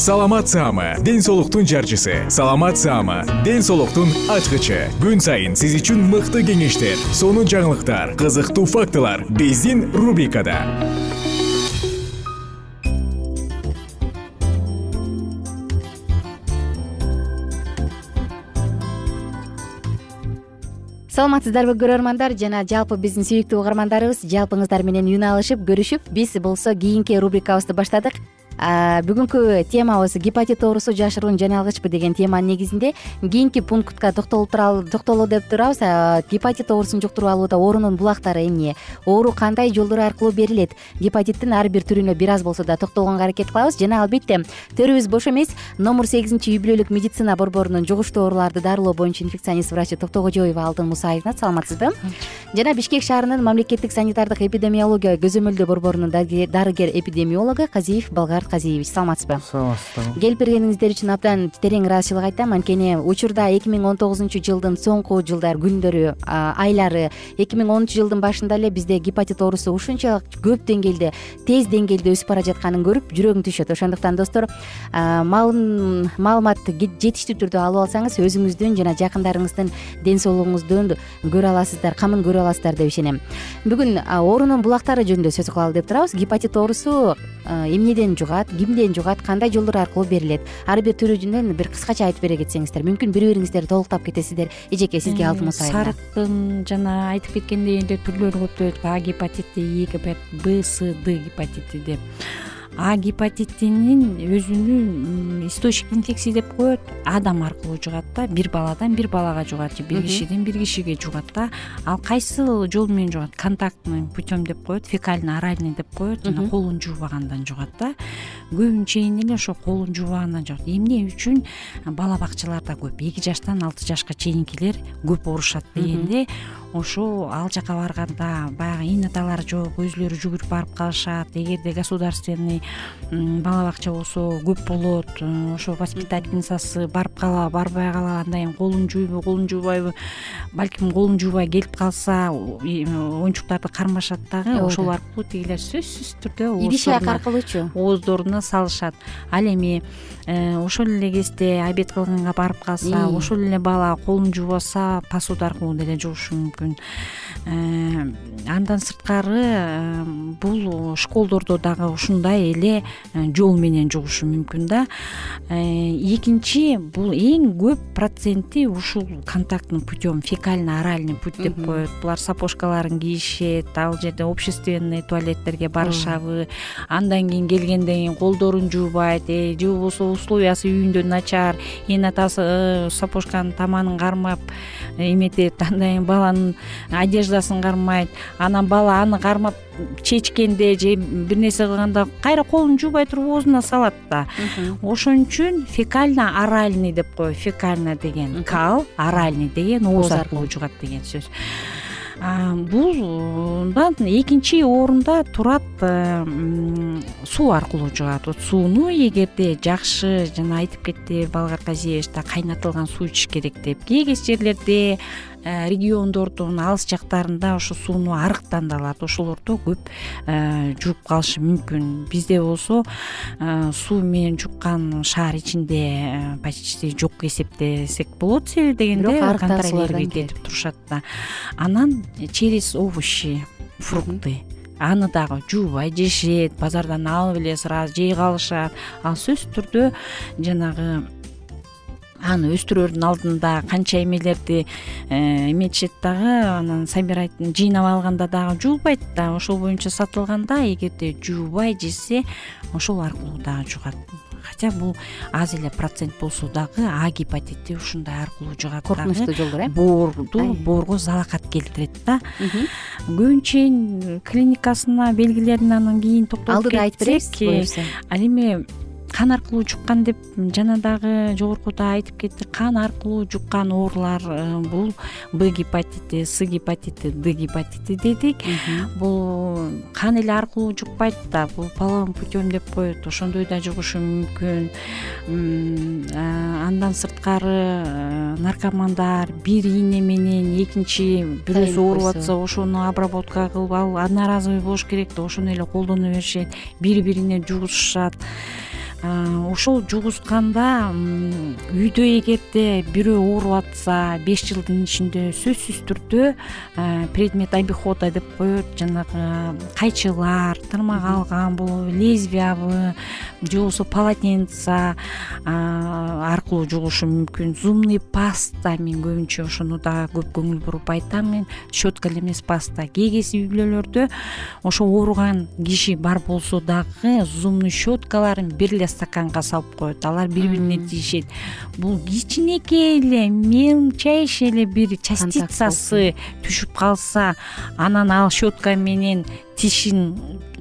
саламат саама ден соолуктун жарчысы. Саламат саама ден соолуктун ачкычы. Күн сайын сиз үчүн мыкты кеңештер сонун жаңылыктар кызыктуу фактылар биздин рубрикада. Саламатсыздарбы көрөрмандар жана жалпы биздин сүйүктүү угармандарыбыз жалпыңыздар менен үн алышып көрүшүп биз болсо кийинки рубрикабызды баштадык бүгүнкү темабыз гепатит оорусу жашыруун жайналгычпы деген теманын негизинде кийинки пунктка токтололу деп турабыз гепатит оорусун жуктуруп алууда оорунун булактары эмне? Оору кандай жолдор аркылуу берилет? Гепатиттин ар бир түрүнө бир аз болсо да токтолгонго аракет кылабыз. Жана албетте төрүбүз бош эмес номур сегизинчи үй бүлөлүк медицина борборунун жугуштуу ооруларды дарылоо боюнча инфекционист врачы токтогожоева алтын мусаевна саламатсызбы жана бишкек шаарынын мамлекеттик санитардык эпидемиология көзөмөлдөө борборунун дарыгер эпидемиологу казиев балгарт казиевич саламатсызбы? Саламатсыздарбы. Келип бергениңиздер үчүн абдан терең ыраазычылык айтам. Анткени учурда эки миң он тогузунчу жылдын соңку жылдар күндөрү айлары эки миң онунчу жылдын башында эле бизде гепатит оорусу ушунчалык көп деңгээлде тез деңгээлде өсүп бара жатканын көрүп жүрөгүң түшөт. Ошондуктан достор маалымат жетиштүү түрдө алып алсаңыз өзүңүздүн жана жакындарыңыздын ден соолугуңуздун көрө аласыздар камын көрө аласыздар деп ишенем. Бүгүн оорунун булактары жөнүндө сөз кылалы деп турабыз. Гепатит оорусу эмнеден жугат кимден жугат кандай жолдор аркылуу берилет? Ар бир түрүнөн бир кыскача айтып бере кетсеңиздер мүмкүн бири бириңиздерди толуктап кетесиздер. Эжеке сизге алтын мусаевна сарыктын жана айтып кеткендей эле түрлөрү көптөйт а гепатити и б с д гепатити деп а гепатитинин өзүнүн источник инфекции деп коет. Адам аркылуу жугат да бир баладан бир балага жугат же бир кишиден бир кишиге жугат да. Ал кайсыл жол менен жугат? Контактный путем деп коет фекально оральный деп коет. Жана колун жуубагандан жугат да. Көбүнчө эле ошо колун жуубагандан жугат эмне үчүн? Бала бакчаларда көп. Эки жаштан алты жашка чейинкилер көп оорушат дегенде ошо ал жака барганда баягы ин аталары жок өзүлөрү жүгүрүп барып калышат. Эгерде государственный бала бакча болсо көп болот. Э, ошо воспитательницасы барып калабы барбай калабы андан кийин колун жуйбу колун жуубайбы балким колун жуубай келип калса оюнчуктарды кармашат дагы ошол аркылуу тигилер сөзсүз түрдө идиш аяк аркылуучу. ооздоруна салышат. Ал эми э, ошол эле кезде обед кылганга барып калса ошол эле бала колун жуубаса посуда аркылуу деле жугушу мүмкүн. Э, андан сырткары э, бул школдордо дагы ушундай эле э, жол менен жугушу мүмкүн да. Экинчи бул эң көп проценти ушул контактный путем фекально оральный путь деп коет булар сапожкаларын кийишет ал жерде общественный туалеттерге барышабы. Андан кийин келгенден кийин колдорун жуубайт же болбосо условиясы үйүндө начар эн атасы сапожканын таманын кармап эметет андан кийин баланын кармайт анан бала аны кармап чечкенде же бир нерсе кылганда кайра колун жуубай туруп оозуна салат да. Ошон үчүн фекально оральный деп коет фекально деген кал оральный деген ооз аркылуу жугат деген сөз. Булдан экинчи орунда турат суу аркылуу жугат вот сууну эгерде жакшы жана айтып кетти балгар казиевич кайнатылган суу ичиш керек деп. Кээ жерлерде региондордун алыс жактарында ошо сууну арыктан да алат ошолордо көп э, жууп калышы мүмкүн. Бизде болсо э, суу менен жуккан шаар ичинде почти жок эсептесек болот себеби дегенде контролировать этип турушат да. Анан через овощи фрукты аны дагы жуубай жешет базардан алып эле сразу жей калышат. Ал сөзсүз түрдө жанагы аны өстүрөөрдүн алдында канча эмелерди э, эметишет дагы анан собирать жыйнап алганда дагы жуубайт да ошол боюнча сатылганда эгерде жуубай жесе ошол аркылуу дагы жугат. Хотя бул аз эле процент болсо дагы а гепатити ушундай аркылуу жугат коркунучтуу жолдор э? боорду боорго залакат келтирет да. Көбүнчө клиникасына белгилерин анан кийин токтолуп алдыда айтып беребиз буюрса ал эми кан аркылуу жуккан деп жана дагы жогоркуда айтып кеттик кан аркылуу жуккан оорулар э, бул б гепатити с гепатити д гепатити дедик. Бул кан эле аркылуу жукпайт да бул половым путем деп коет. Ошондой да жугушу мүмкүн. Э, андан сырткары э, наркомандар бир ийне менен экинчи бирөөсү ооруп атса ошону обработка кылып ал одноразовый болуш керек деп ошону эле колдоно беришет бири бирине жугузушат ошол жугузганда үйдө эгерде бирөө ооруп атса беш жылдын ичинде сөзсүз түрдө предмет обихода деп коет жанагы кайчылар тырмак алган болобу лезвиябы же болбосо полотенца аркылуу жугушу мүмкүн. Зубный паста мен көбүнчө ошону дагы көп көңүл буруп айтам. Мен щетка эле эмес паста. Кээ кээси үй бүлөлөрдө ошо ооруган киши бар болсо дагы зубный щеткаларын бир эле стаканга салып коет. Алар бири бирине тиешет. Бул кичинекей эле мелчайший эле бир частицасы түшүп калса анан ал щетка менен тишин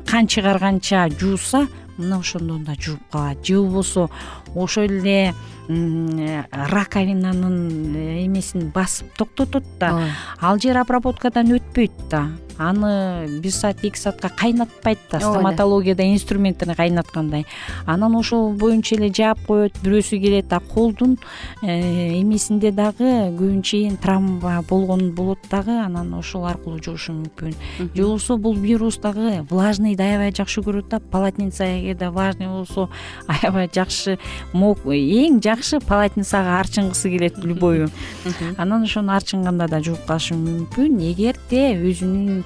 кан чыгарганча жууса мына ошондон да жууп калат. Же болбосо ошол эле раковинанын эмесин басып токтотот да. Ал жер обработкадан өтпөйт да аны бир саат эки саатка кайнатпайт да. Стоматологияда инструменттерин кайнаткандай. Анан ошол боюнча эле жаап коет бирөөсү келет а колдун э, эмесинде дагы көбүнчө травма болгон болот дагы анан ошол аркылуу жугушу мүмкүн. Же болбосо бул вирус дагы влажныйды аябай жакшы көрөт да полотенце эгерде влажный болсо аябай жакшы эң жакшы полотенцага арчынгысы келет любойу анан ошону арчынганда да жууп калышы мүмкүн. Эгерде өзүнүн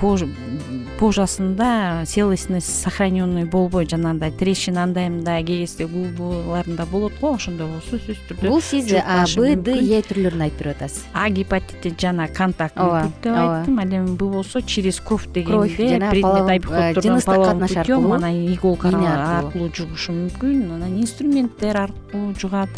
кожасында целостность сохраненный болбой жанагындай трещина андай мындай кээ кезде болот го ошондой болсо сөзсүз түрдө бул сиз б д е түрлөрүн айтып берип атасыз. А гепатити жана контактный путь деп айттым. Ал эми б болсо через кровь дегенде предмет жыныстык катнаш аркылуу анан иголка аркылуу. жугушу мүмкүн. Анан инструменттер аркылуу жугат.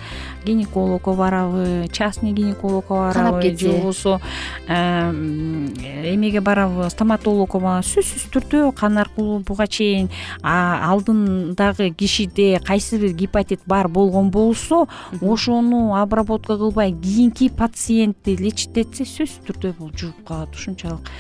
Гинекологко барабы частный гинекологко барабы же болбосо эмеге барабы сөзсүз түрдө кан аркылуу буга чейин алдындагы кишиде кайсы бир гепатит бар болгон болсо ошону обработка кылбай кийинки пациентти лечить этсе сөзсүз түрдө бул жугуп калат ушунчалык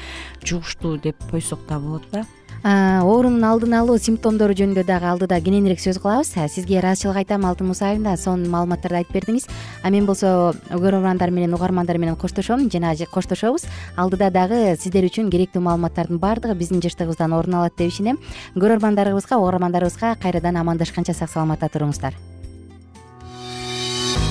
жугуштуу деп койсок да болот да оорунун алдын алуу симптомдору жөнүндө дагы алдыда кененирээк сөз кылабыз. Сизге ыраазычылык айтам алтын мусаевна сонун маалыматтарды айтып бердиңиз. А мен болсо көрөрмандар менен угармандар менен коштошом жана коштошобуз. Алдыда дагы сиздер үчүн керектүү маалыматтардын баардыгы биздин жыштыгыбыздан орун алат деп ишенем. Көрөрмандарыбызга угармандарыбызга кайрадан амандашканча сак саламатта туруңуздар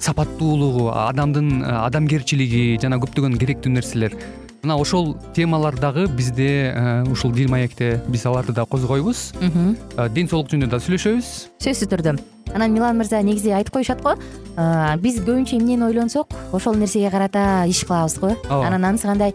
сапаттуулугу адамдын э, адамгерчилиги жана көптөгөн керектүү нерселер. Мына ошол темалар дагы бизде э, ушул дил маекте биз аларды да козгойбуз. Ден соолук жөнүндө да сүйлөшөбүз. Сөзсүз түрдө. Анан милан мырза негизи айтып коюшат го. Биз көбүнчө эмнени ойлонсок ошол нерсеге карата иш кылабыз го. Ооба. Анан анысы кандай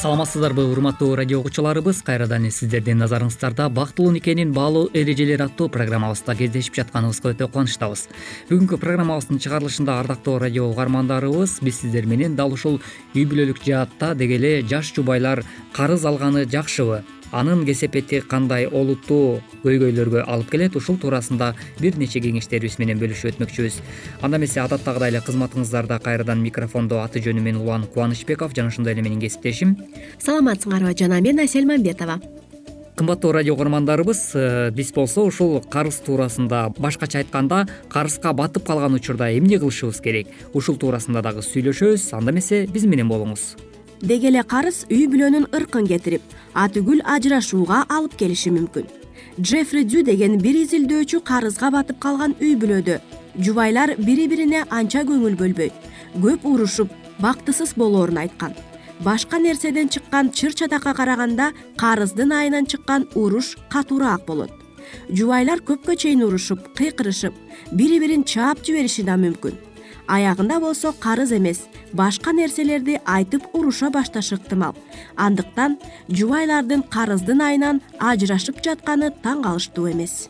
саламатсыздарбы урматтуу радио угуучуларыбыз кайрадан эле сиздердин назарыңыздарда бактылуу никенин баалуу эрежелери аттуу программабызда кездешип жатканыбызга өтө кубанычтабыз бүгүнкү программабыздын чыгарылышында ардактуу радио угармандарыбыз биз сиздер менен дал ушул үй бүлөлүк жаатта деги эле жаш жубайлар карыз алганы жакшыбы анын кесепети кандай олуттуу көйгөйлөргө алып келет ушул туурасында бир нече кеңештерибиз менен бөлүшүп өтмөкчүбүз. Анда эмесе адаттагыдай эле кызматыңыздарда кайрадан микрофондо аты жөнүм мен улан кубанычбеков жана ошондой эле менин кесиптешим. Саламатсыңарбы жана мен асель мамбетова. Кымбаттуу радио угармандарыбыз э, биз болсо ушул карыз туурасында башкача айтканда карызга батып калган учурда эмне кылышыбыз керек? Ушул туурасында дагы сүйлөшөбүз анда эмесе биз менен болуңуз деги эле карыз үй бүлөнүн ыркын кетирип атүгүл ажырашууга алып келиши мүмкүн. Джеффри дю деген бир изилдөөчү карызга батып калган үй бүлөдө. Жубайлар бири бирине анча көңүл бөлбөйт. Көп урушуп бактысыз болоорун айткан. Башка нерседен чыккан чыр чатакка караганда карыздын айынан чыккан уруш катуураак болот. Жубайлар көпкө чейин урушуп кыйкырышып бири бирин чаап жибериши да мүмкүн аягында болсо карыз эмес. Башка нерселерди айтып уруша башташы ыктымал андыктан жубайлардын карыздын айынан ажырашып жатканы таң калыштуу эмес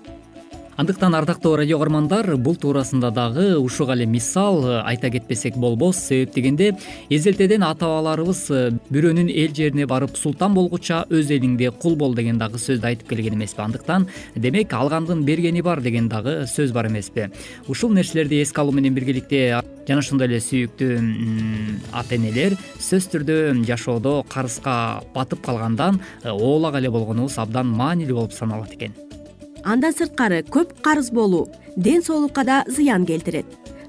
андыктан ардактуу радио кугармандар бул туурасында дагы ушуга эле мисал э, айта кетпесек болбос себеп дегенде эзелтеден ата бабаларыбыз э, бирөөнүн эл жерине барып султан болгуча өз элиңде кул бол деген дагы сөздү айтып келген эмеспи. Андыктан демек алгандын бергени бар деген дагы сөз бар эмеспи. Ушул нерселерди эске алуу менен биргеликте жана ошондой эле сүйүктүү ата энелер сөзсүз түрдө жашоодо карызга батып калгандан э, оолак эле болгонубуз абдан маанилүү болуп саналат экен андан сырткары көп карыз болуу ден соолукка да зыян келтирет.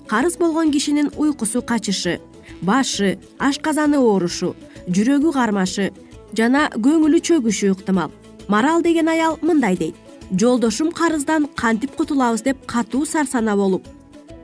Карыз болгон кишинин уйкусу качышы башы ашказаны оорушу жүрөгү кармашы жана көңүлү чөгүшү ыктымал. Марал деген аял мындай дейт. Жолдошум карыздан кантип кутулабыз деп катуу сарсанаа болуп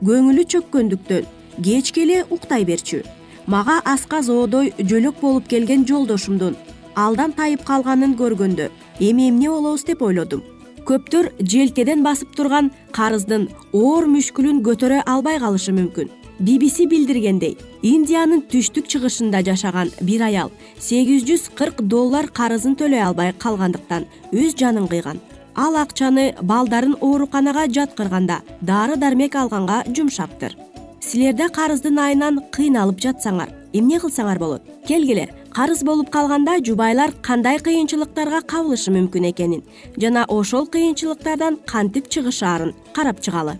көңүлү чөккөндүктөн кечке эле уктай берчү. Мага аска зоодой жөлөк болуп келген жолдошумдун алдан тайып калганын көргөндө эми эмне болобуз деп ойлодум көптөр желкеден басып турган карыздын оор мүшкүлүн көтөрө албай калышы мүмкүн. Bbc билдиргендей индиянын түштүк чыгышында жашаган бир аял сегиз жүз кырк доллар карызын төлөй албай калгандыктан өз жанын кыйган. Ал акчаны балдарын ооруканага жаткырганда дары дармек алганга жумшаптыр. Силер да карыздын айынан кыйналып жатсаңар эмне кылсаңар болот? Келгиле карыз болуп калганда жубайлар кандай кыйынчылыктарга кабылышы мүмкүн экенин жана ошол кыйынчылыктардан кантип чыгышаарын карап чыгалы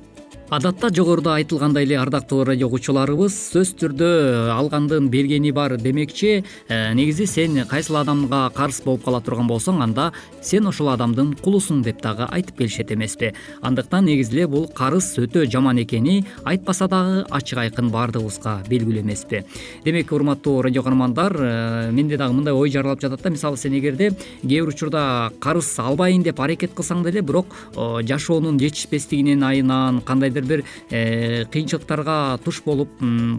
адатта жогоруда айтылгандай эле ардактуу радио угуучуларыбыз сөзсүз түрдө алгандын бергени бар демекчи э, негизи сен кайсыл адамга карыз болуп кала турган болсоң анда сен ошол адамдын кулусуң деп дагы айтып келишет эмеспи. Андыктан негизи эле бул карыз өтө жаман экени айтпаса дагы ачык айкын баардыгыбызга белгилүү эмеспи. Демек урматтуу радио каармандар э, менде дагы мындай ой жаралып жатат да. Мисалы сен эгерде кээ бир учурда карыз албайын деп аракет кылсаң деле бирок э, жашоонун жетишпестигинин айынан кандайдыр бир э, кыйынчылыктарга туш болуп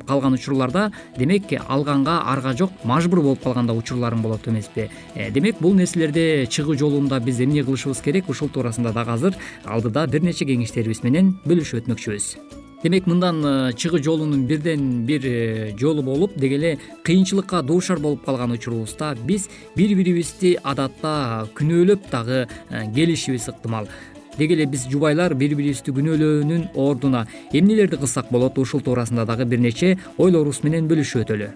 калган учурларда демек алганга арга жок мажбур болуп калган да учурларың болот эмеспи э, демек бул нерселерде чыгуу жолунда биз эмне кылышыбыз керек? Ушул туурасында дагы азыр алдыда бир нече кеңештерибиз менен бөлүшүп өтмөкчүбүз. Демек мындан э, чыгуу жолунун бирден бир жолу болуп деги эле кыйынчылыкка дуушар болуп калган учурубузда биз бири бирибизди адатта күнөөлөп дагы келишибиз ыктымал деги эле биз жубайлар бири бирибизди күнөөлөөнүн ордуна эмнелерди кылсак болот ушул туурасында дагы бир нече ойлорубуз менен бөлүшүп өтөлү.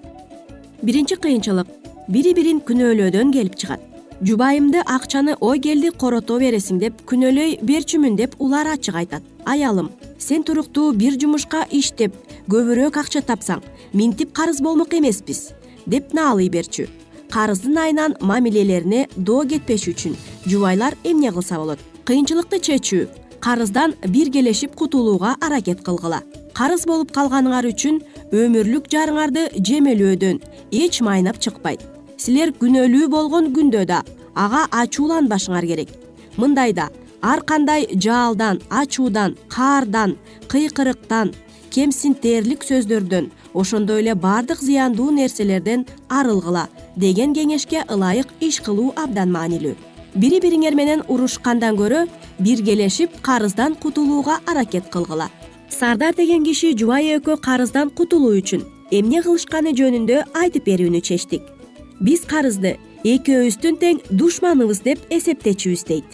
Биринчи кыйынчылык. Бири бирин күнөөлөөдөн келип чыгат. Жубайымды акчаны ой келди корото бересиң деп күнөөлөй берчүмүн деп улар ачык айтат. Аялым сен туруктуу бир жумушка иштеп көбүрөөк акча тапсаң минтип карыз болмок эмеспиз деп наалый берчү. Карыздын айынан мамилелерине доо кетпеш үчүн жубайлар эмне кылса болот кыйынчылыкты чечүү карыздан биргелешип кутулууга аракет кылгыла. Карыз болуп калганыңар үчүн өмүрлүк жарыңарды жемелөөдөн эч майнап чыкпайт. Силер күнөөлүү болгон күндө да ага ачууланбашыңар керек. Мындайда ар кандай жаалдан ачуудан каардан кыйкырыктан кемсинтээрлик сөздөрдөн ошондой эле баардык зыяндуу нерселерден арылгыла деген кеңешке ылайык иш кылуу абдан маанилүү бири бириңер менен урушкандан көрө биргелешип карыздан кутулууга аракет кылгыла. Сардар деген киши жубай экөө карыздан кутулуу үчүн эмне кылышканы жөнүндө айтып берүүнү чечтик. Биз карызды экөөбүздүн тең душманыбыз деп эсептечүбүз дейт.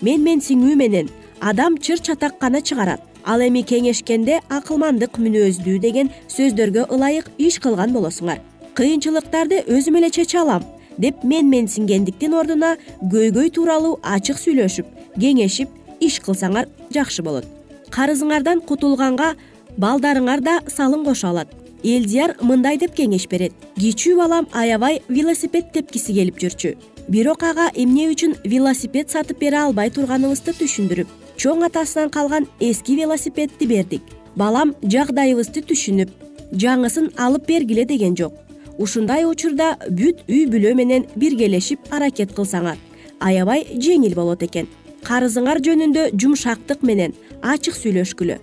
Менмен сиңүү менен адам чыр чатак гана чыгарат. Ал эми кеңешкенде акылмандык мүнөздүү деген сөздөргө ылайык иш кылган болосуңар. Кыйынчылыктарды өзүм эле чече алам деп менменсингендиктин ордуна көйгөй тууралуу ачык сүйлөшүп кеңешип иш кылсаңар жакшы болот. Карызыңардан кутулганга балдарыңар да салым кошо алат. Элдияр мындай деп кеңеш берет. Кичүү балам аябай велосипед тепкиси келип жүрчү. Бирок ага эмне үчүн велосипед сатып бере албай турганыбызды түшүндүрүп чоң атасынан калган эски велосипедти бердик. Балам жагдайыбызды түшүнүп жаңысын алып бергиле деген жок ушундай учурда бүт үй бүлө менен биргелешип аракет кылсаңар аябай жеңил болот экен. Карызыңар жөнүндө жумшактык менен ачык сүйлөшкүлө.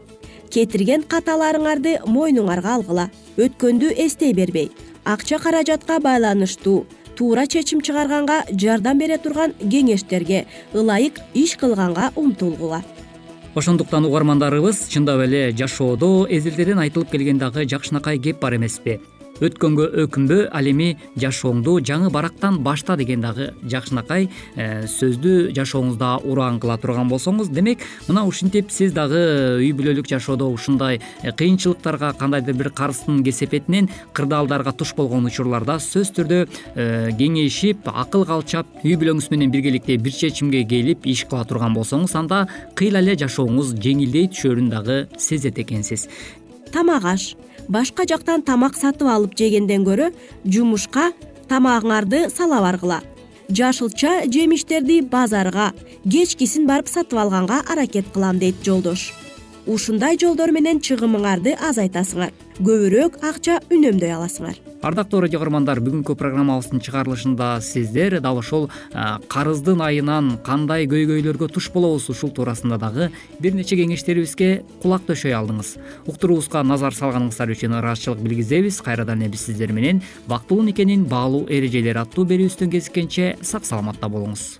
Кетирген каталарыңарды мойнуңарга алгыла өткөндү эстей бербей акча каражатка байланыштуу туура чечим чыгарганга жардам бере турган кеңештерге ылайык иш кылганга умтулгула. Ошондуктан угармандарыбыз чындап эле жашоодо эзелдерден айтылып келген дагы жакшынакай кеп бар эмеспи өткөнгө өкүнбө ал эми жашооңду жаңы барактан башта деген дагы. Жакшынакай э, сөздү жашооңузда ураан кыла турган болсоңуз демек мына ушинтип сиз дагы үй бүлөлүк жашоодо ушундай э, кыйынчылыктарга кандайдыр бир карыздын кесепетинен кырдаалдарга туш болгон учурларда сөзсүз түрдө э, кеңешип акыл калчап үй бүлөңүз менен биргеликте бир чечимге келип иш кыла турган болсоңуз анда кыйла эле жашооңуз жеңилдей түшөрүн дагы сезет экенсиз. Тамак аш башка жактан тамак сатып алып жегенден көрө жумушка тамагыңарды сала баргыла. Жашылча жемиштерди базарга кечкисин барып сатып алганга аракет кылам дейт жолдош ушундай жолдор менен чыгымыңарды азайтасыңар. Көбүрөөк акча үнөмдөй аласыңар. Ардактуу радио каармандар бүгүнкү программабыздын чыгарылышында сиздер дал ошол карыздын айынан кандай көйгөйлөргө туш болобуз ушул туурасында дагы бир нече кеңештерибизге кулак төшөй алдыңыз. Уктуруубузга назар салганыңыздар үчүн ыраазычылык билгизебиз. Кайрадан эле биз сиздер менен бактылуу никенин баалуу эрежелери аттуу берүүбүздөн кезишкенче сак саламатта болуңуз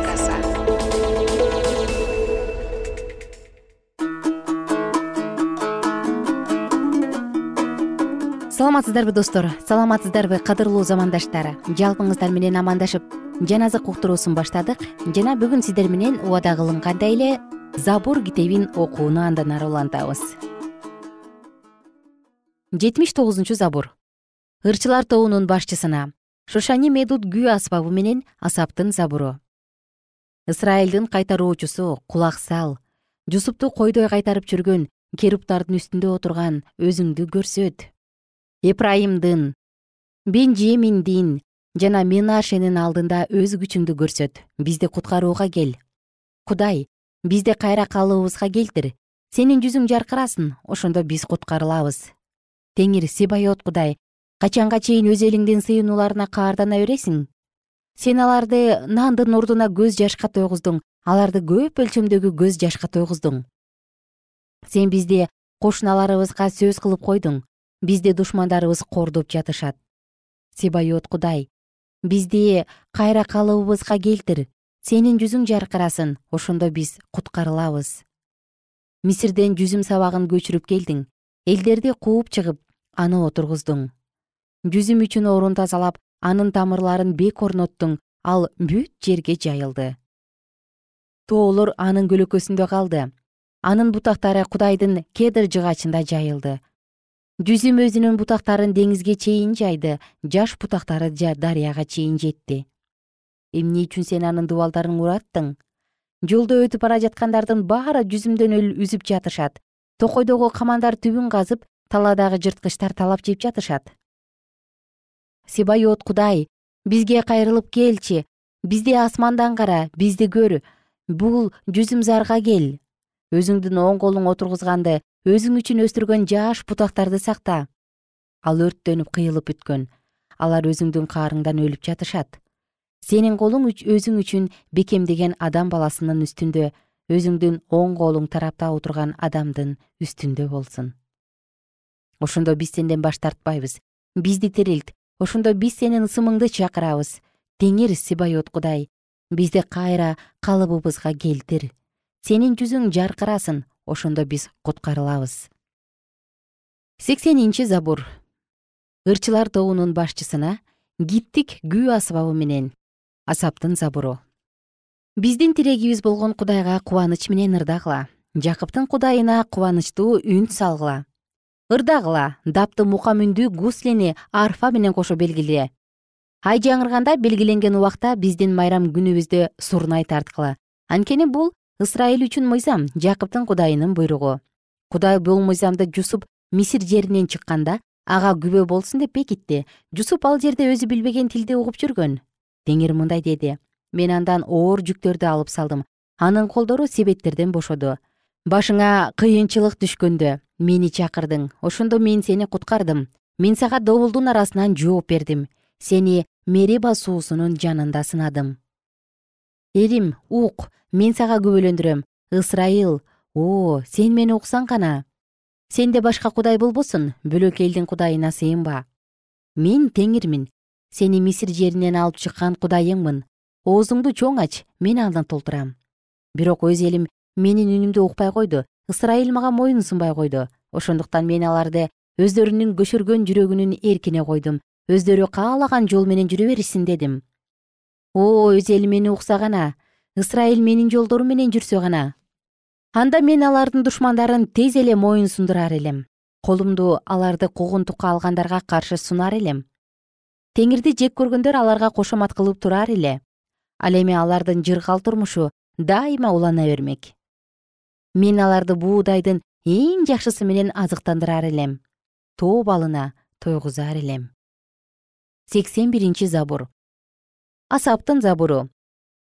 саламатсыздарбы достор? Саламатсыздарбы кадырлуу замандаштар. Жалпыңыздар менен амандашып жан азык уктуруусун баштадык. Жана бүгүн сиздер менен убада кылынгандай эле? Забур китебин окууну андан ары улантабыз. Жетимиш тогузунчу забур. Ырчылар тобунун башчысына. Шушани медут күү аспабы менен асаптын забуру. Ысрайылдын кайтаруучусу кулак сал. Жусупту койдой кайтарып жүргөн керуптардын үстүндө отурган өзүңдү көрсөт эпрайымдын бенжеминдин жана минашенин алдында өз күчүңдү көрсөт бизди куткарууга кел. Кудай бизди кайра калыбыбызга келтир. Сенин жүзүң жаркырасын ошондо биз куткарылабыз. Теңир сибайот кудай качанга чейин өз элиңдин сыйынууларына каардана бересиң? Сен аларды нандын ордуна көз жашка тойгуздуң аларды көп өлчөмдөгү көз жашка тойгуздуң. Сен бизди кошуналарыбызга сөз кылып койдуң бизди душмандарыбыз кордоп жатышат. Сибайот кудай бизди кайра калыбыбызга келтир. Сенин жүзүң жаркырасын ошондо биз куткарылабыз. Мисирден жүзүм сабагын көчүрүп келдиң. Элдерди кууп чыгып аны отургуздуң. Жүзүм үчүн орун тазалап анын тамырларын бек орноттуң ал бүт жерге жайылды. Тоолор анын көлөкөсүндө калды. Анын бутактары кудайдын кедр жыгачында жайылды жүзүм өзүнүн бутактарын деңизге чейин жайды жаш бутактары дарыяга чейин жетти. Эмне үчүн сен анын дубалдарын ураттың? Жолдо өтүп бара жаткандардын баары жүзүмдөн үзүп жатышат. Токойдогу камандар түбүн казып талаадагы жырткычтар талап жеп жатышат. Сибайот кудай бизге кайрылып келчи бизди асмандан кара бизди көр бул жүзүм зарга кел. Өзүңдүн оң колуң отургузганды өзүң үчүн өстүргөн жаш бутактарды сакта. Ал өрттөнүп кыйылып бүткөн алар өзүңдүн каарыңдан өлүп жатышат. Сенин колуң өзүң үчүн бекемдеген адам баласынын үстүндө өзүңдүн оң колуң тарапта отурган адамдын үстүндө болсун. Ошондо биз сенден баш тартпайбыз. Бизди тирилт ошондо биз сенин ысымыңды чакырабыз. Теңир сибайот кудай бизди кайра калыбыбызга келтир. Сенин жүзүң жаркырасын ошондо биз куткарылабыз. Сексенинчи забур. Ырчылар тобунун башчысына гиттик күү асбабы менен асаптын забуру. Биздин тирегибиз болгон кудайга кубаныч менен ырдагыла. Жакыптын кудайына кубанычтуу үн салгыла. Ырдагыла дапты мукам үндүү гуслени арфа менен кошо белгиле. Ай жаңырганда белгиленген убакта биздин майрам күнүбүздө сурнай тарткыла. Анткени бул ысрайыл үчүн мыйзам жакыптын кудайынын буйругу. Кудай бул мыйзамды жусуп мисир жеринен чыкканда ага күбө болсун деп бекитти. Жусуп ал жерде өзү билбеген тилди угуп жүргөн. Теңир мындай деди. Мен андан оор жүктөрдү алып салдым. Анын колдору себеттерден бошоду. Башыңа кыйынчылык түшкөндө мени чакырдың. Ошондо мен сени куткардым. Мен сага добулдун арасынан жооп бердим. Сени мериба суусунун жанында сынадым элим ук мен сага күбөлөндүрөм. Ысрайыл о сен мени уксаң гана. Сенде башка кудай болбосун бөлөк элдин кудайына сыйынба. Мен теңирмин. Сени мисир жеринен алып чыккан кудайыңмын. Оозуңду чоң ач мен аны толтурам. Бирок өз элим менин үнүмдү укпай койду. Ысрайыл мага моюн сунбай койду. Ошондуктан мен аларды өздөрүнүн көшөргөн жүрөгүнүн эркине койдум. Өздөрү каалаган жол менен жүрө беришсин дедим о өз элим мени укса гана ысрайыл менин жолдорум менен жүрсө гана анда мен алардын душмандарын тез эле моюн сундурар элем. Колумду аларды куугунтукка алгандарга каршы сунар элем. Теңирди жек көргөндөр аларга кошомат кылып турар эле. Ал эми алардын жыргал турмушу дайыма улана бермек. Мен аларды буудайдын эң жакшысы менен азыктандырар элем. Тоо балына тойгузар элем. Сексен биринчи забур асаптын забуру.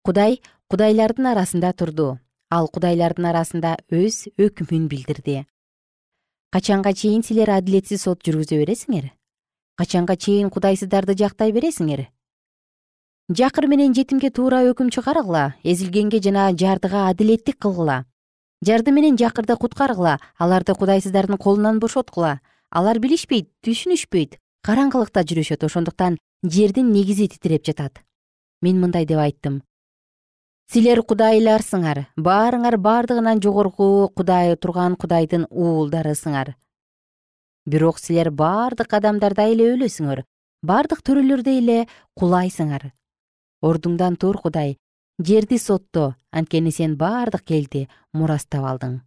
Кудай кудайлардын арасында турду. Ал кудайлардын арасында өз өкүмүн билдирди. Качанга чейин силер адилетсиз сот жүргүзө бересиңер? Качанга чейин кудайсыздарды жактай бересиңер? Жакыр менен жетимге туура өкүм чыгаргыла эзилгенге жана жардыга адилеттик кылгыла жарды менен жакырды куткаргыла аларды кудайсыздардын колунан бошоткула алар билишпейт түшүнүшпөйт караңгылыкта жүрүшөт ошондуктан жердин негизи титиреп жатат мен мындай деп айттым. Силер кудайларсыңар баарыңар бардыгынан жогорку кудай турган кудайдын уулдарысыңар. Бирок силер бардык адамдардай эле өлөсүңөр бардык төрөлөрдөй эле кулайсыңар. Ордуңдан тур кудай жерди сотто анткени сен бардык элди мурастап алдың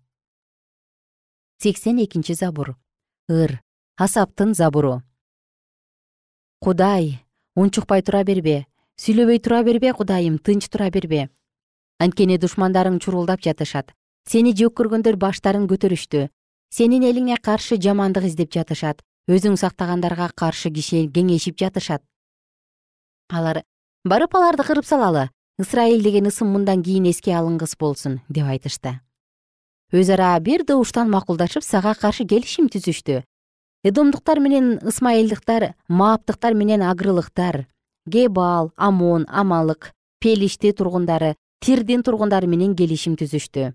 сексен экинчи забур. Ыр. Асаптын забуру. Кудай унчукпай тура бербе сүйлөбөй тура бербе кудайым тынч тура бербе. Анткени душмандарың чурулдап жатышат. Сени жек көргөндөр баштарын көтөрүштү. Сенин элиңе каршы жамандык издеп жатышат. Өзүң сактагандарга каршы кеңешип жатышат. Алар барып аларды кырып салалы. Ысрайыл деген ысым мындан кийин эске алынгыс болсун деп айтышты. Өз ара бир добуштан макулдашып сага каршы келишим түзүштү. Эдомдуктар менен ысмайылдыктар мааптыктар менен агрылыктар гебал амон амалык пелишти тургундары тирдин тургундары менен келишим түзүштү.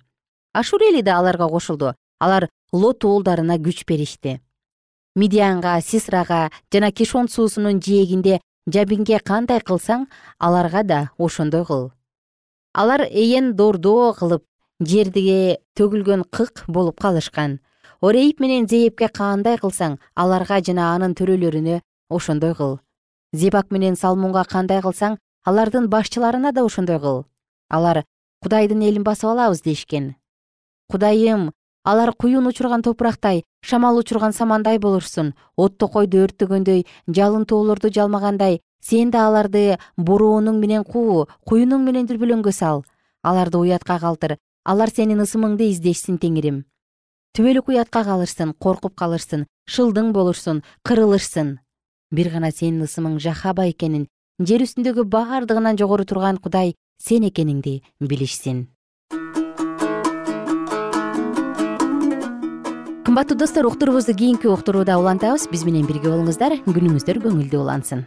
Ашур эли да аларга кошулду. Алар лот уулдарына күч беришти. Мидианга сисрага жана кишон суусунун жээгинде жабинге кандай кылсаң аларга да ошондой кыл. Алар эен дордоо кылып жердиге төгүлгөн кык болуп калышкан. Орейип менен зээпке кандай кылсаң аларга жана анын төрөлөрүнө ошондой кыл зебак менен салмунга кандай кылсаң алардын башчыларына да ошондой кыл. Алар кудайдын элин басып алабыз дешкен. Кудайым алар куюн учурган топурактай шамал учурган самандай болушсун. Оттокойду өрттөгөндөй жалын тоолорду жалмагандай сен да аларды бороонуң менен куу куюнуң менен дүрбөлөңгө сал. Аларды уятка калтыр. Алар сенин ысымыңды издешсин теңирим. Түбөлүк уятка калышсын коркуп калышсын шылдың болушсун кырылышсын бир гана сенин ысымың жахаба экенин жер үстүндөгү бардыгынан жогору турган кудай сен экениңди билишсин. Кымбаттуу достор уктуруубузду кийинки уктурууда улантабыз. Биз менен бирге болуңуздар. Күнүңүздөр көңүлдүү улансын